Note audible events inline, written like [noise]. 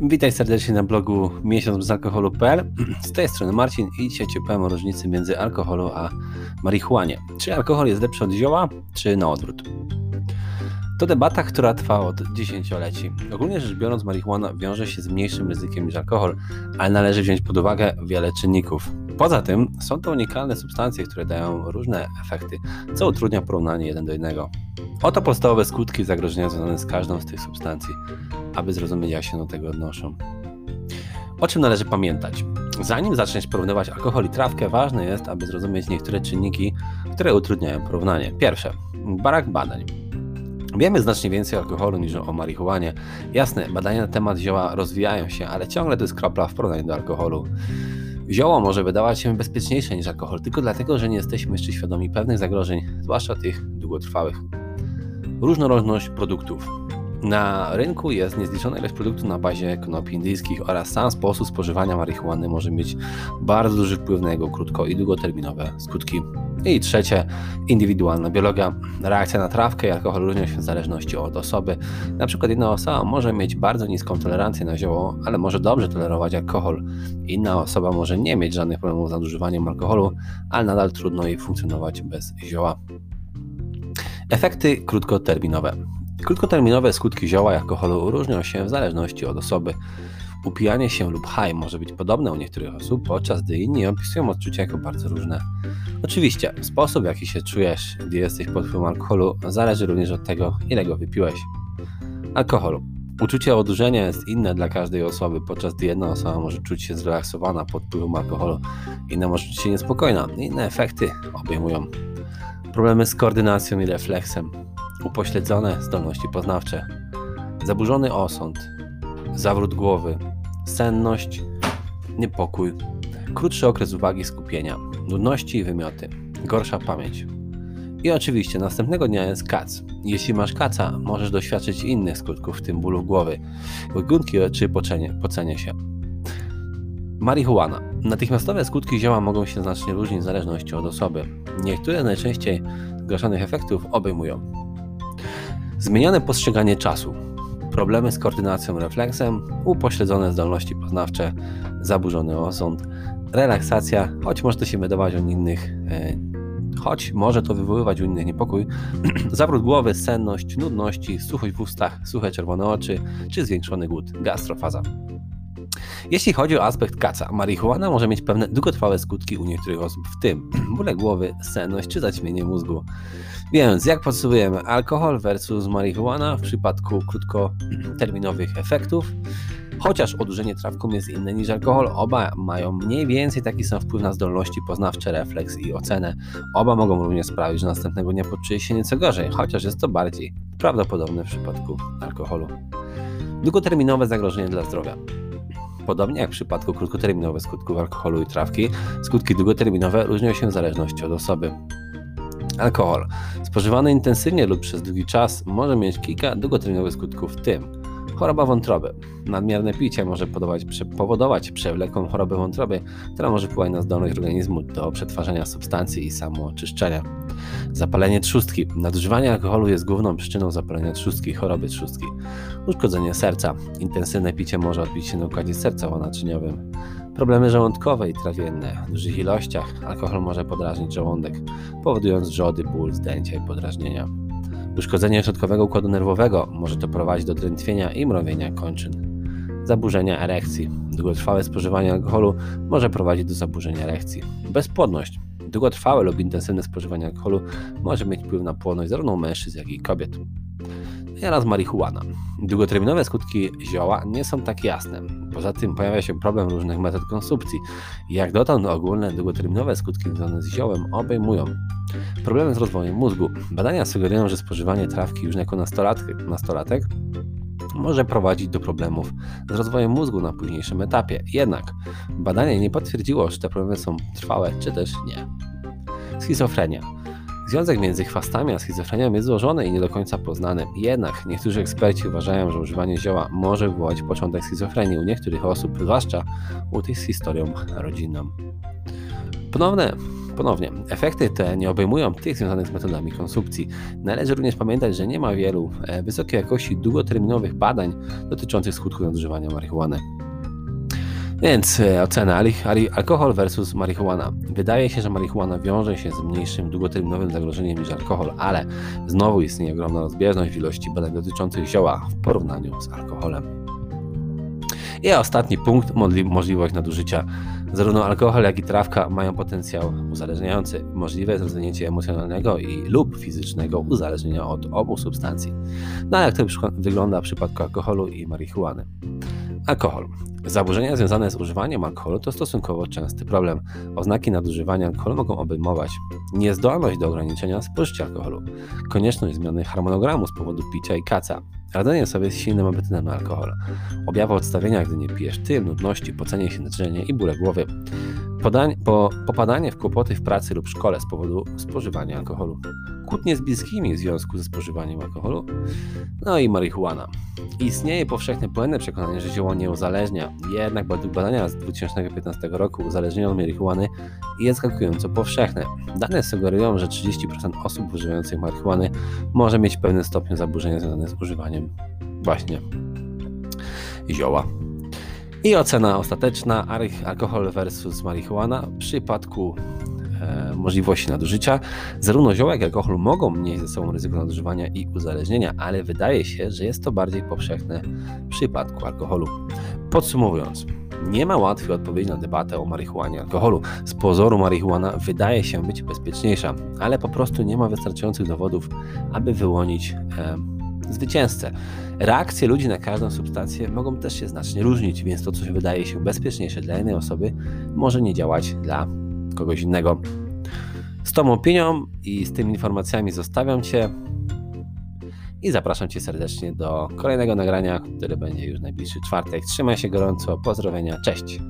Witaj serdecznie na blogu miesiąc bez alkoholu.pl. Z tej strony Marcin i dzisiaj Ci powiem o różnicy między alkoholu a marihuanie. Czy alkohol jest lepszy od zioła, czy na odwrót? To debata, która trwa od dziesięcioleci. Ogólnie rzecz biorąc, marihuana wiąże się z mniejszym ryzykiem niż alkohol, ale należy wziąć pod uwagę wiele czynników. Poza tym są to unikalne substancje, które dają różne efekty, co utrudnia porównanie jeden do jednego. Oto podstawowe skutki zagrożenia związane z każdą z tych substancji, aby zrozumieć jak się do tego odnoszą. O czym należy pamiętać? Zanim zaczniesz porównywać alkohol i trawkę, ważne jest, aby zrozumieć niektóre czynniki, które utrudniają porównanie. Pierwsze, brak badań. Wiemy znacznie więcej o alkoholu niż o marihuanie. Jasne, badania na temat zioła rozwijają się, ale ciągle to jest kropla w porównaniu do alkoholu. Zioło może wydawać się bezpieczniejsze niż alkohol, tylko dlatego, że nie jesteśmy jeszcze świadomi pewnych zagrożeń, zwłaszcza tych długotrwałych. Różnorodność produktów. Na rynku jest niezliczona ilość produktów na bazie konopi indyjskich oraz sam sposób spożywania marihuany może mieć bardzo duży wpływ na jego krótko i długoterminowe skutki. I trzecie, indywidualna biologia. Reakcja na trawkę i alkohol różnią się w zależności od osoby. Na przykład jedna osoba może mieć bardzo niską tolerancję na zioło, ale może dobrze tolerować alkohol. Inna osoba może nie mieć żadnych problemów z nadużywaniem alkoholu, ale nadal trudno jej funkcjonować bez zioła. Efekty krótkoterminowe. Krótkoterminowe skutki zioła i alkoholu różnią się w zależności od osoby. Upijanie się lub high może być podobne u niektórych osób, podczas gdy inni opisują odczucia jako bardzo różne. Oczywiście, sposób w jaki się czujesz, gdy jesteś pod wpływem alkoholu, zależy również od tego, ile go wypiłeś. Alkohol. Uczucie odurzenia jest inne dla każdej osoby, podczas gdy jedna osoba może czuć się zrelaksowana pod wpływem alkoholu, inna może czuć się niespokojna. Inne efekty obejmują problemy z koordynacją i refleksem, upośledzone zdolności poznawcze, zaburzony osąd, zawrót głowy, senność, niepokój, krótszy okres uwagi skupienia, nudności i wymioty, gorsza pamięć. I oczywiście następnego dnia jest kac. Jeśli masz kaca, możesz doświadczyć innych skutków, w tym bólu głowy, łygunki czy pocenie, pocenie się. Marihuana. Natychmiastowe skutki zioła mogą się znacznie różnić w zależności od osoby. Niektóre najczęściej zgłaszanych efektów obejmują zmienione postrzeganie czasu, problemy z koordynacją refleksem, upośledzone zdolności poznawcze, zaburzony osąd, relaksacja, choć może to się wydawać u innych, e, choć może to wywoływać u innych niepokój, [clears throat] zawrót głowy, senność, nudności, suchość w ustach, suche czerwone oczy czy zwiększony głód, gastrofaza. Jeśli chodzi o aspekt kaca, marihuana może mieć pewne długotrwałe skutki u niektórych osób, w tym [clears throat] bóle głowy, senność czy zaćmienie mózgu. Więc jak podsumujemy alkohol versus marihuana w przypadku krótkoterminowych efektów? Chociaż odurzenie trawką jest inne niż alkohol, oba mają mniej więcej taki sam wpływ na zdolności poznawcze, refleks i ocenę. Oba mogą również sprawić, że następnego dnia poczuje się nieco gorzej, chociaż jest to bardziej prawdopodobne w przypadku alkoholu. Długoterminowe zagrożenie dla zdrowia. Podobnie jak w przypadku krótkoterminowych skutków alkoholu i trawki, skutki długoterminowe różnią się w zależności od osoby. Alkohol spożywany intensywnie lub przez długi czas może mieć kilka długoterminowych skutków, w tym choroba wątroby. Nadmierne picie może powodować przewlekłą chorobę wątroby, która może wpływać na zdolność organizmu do przetwarzania substancji i samooczyszczenia. Zapalenie trzustki. Nadużywanie alkoholu jest główną przyczyną zapalenia trzustki choroby trzustki. Uszkodzenie serca. Intensywne picie może odbić się na układzie sercowo-naczyniowym. Problemy żołądkowe i trawienne. W dużych ilościach alkohol może podrażnić żołądek, powodując wrzody, ból, zdęcia i podrażnienia. Uszkodzenie środkowego układu nerwowego może to prowadzić do drętwienia i mrowienia kończyn. Zaburzenia erekcji. Długotrwałe spożywanie alkoholu może prowadzić do zaburzenia erekcji. Bezpłodność. Długotrwałe lub intensywne spożywanie alkoholu może mieć wpływ na płodność zarówno mężczyzn, jak i kobiet oraz marihuana. Długoterminowe skutki zioła nie są tak jasne. Poza tym pojawia się problem różnych metod konsumpcji. Jak dotąd ogólne długoterminowe skutki związane z ziołem obejmują problemy z rozwojem mózgu. Badania sugerują, że spożywanie trawki już jako nastolatek, może prowadzić do problemów z rozwojem mózgu na późniejszym etapie. Jednak badanie nie potwierdziło, czy te problemy są trwałe, czy też nie. Schizofrenia. Związek między chwastami a schizofrenią jest złożony i nie do końca poznany. Jednak niektórzy eksperci uważają, że używanie zioła może wywołać początek schizofrenii u niektórych osób, zwłaszcza u tych z historią rodzinną. Ponowne ponownie. Efekty te nie obejmują tych związanych z metodami konsumpcji. Należy również pamiętać, że nie ma wielu e, wysokiej jakości długoterminowych badań dotyczących skutków nadużywania marihuany. Więc e, ocena alkohol versus marihuana. Wydaje się, że marihuana wiąże się z mniejszym długoterminowym zagrożeniem niż alkohol, ale znowu istnieje ogromna rozbieżność w ilości badań dotyczących zioła w porównaniu z alkoholem. I ostatni punkt, możliwość nadużycia. Zarówno alkohol, jak i trawka mają potencjał uzależniający. Możliwe jest rozwinięcie emocjonalnego i lub fizycznego uzależnienia od obu substancji. No jak to wygląda w przypadku alkoholu i marihuany? Alkohol. Zaburzenia związane z używaniem alkoholu to stosunkowo częsty problem. Oznaki nadużywania alkoholu mogą obejmować niezdolność do ograniczenia spożycia alkoholu, konieczność zmiany harmonogramu z powodu picia i kaca, radzenie sobie z silnym apetytem na alkohol, objawy odstawienia, gdy nie pijesz, tyl, nudności, pocenie się naczynienie i bóle głowy, Podań, po, popadanie w kłopoty w pracy lub szkole z powodu spożywania alkoholu, kłótnie z bliskimi w związku ze spożywaniem alkoholu, no i marihuana. Istnieje powszechne błędne przekonanie, że zioło nie uzależnia, jednak badania z 2015 roku uzależnienia od marihuany jest zaskakująco powszechne. Dane sugerują, że 30% osób używających marihuany może mieć pewien stopień zaburzenia związane z używaniem właśnie zioła. I ocena ostateczna, alkohol versus marihuana w przypadku możliwości nadużycia. Zarówno zioła, jak i alkohol mogą nieść ze sobą ryzyko nadużywania i uzależnienia, ale wydaje się, że jest to bardziej powszechne w przypadku alkoholu. Podsumowując, nie ma łatwej odpowiedzi na debatę o marihuanie i alkoholu. Z pozoru marihuana wydaje się być bezpieczniejsza, ale po prostu nie ma wystarczających dowodów, aby wyłonić e, zwycięzcę. Reakcje ludzi na każdą substancję mogą też się znacznie różnić, więc to, co wydaje się bezpieczniejsze dla jednej osoby, może nie działać dla kogoś innego. Z tą opinią i z tymi informacjami zostawiam Cię i zapraszam Cię serdecznie do kolejnego nagrania, które będzie już najbliższy czwartek. Trzymaj się gorąco, pozdrowienia, cześć!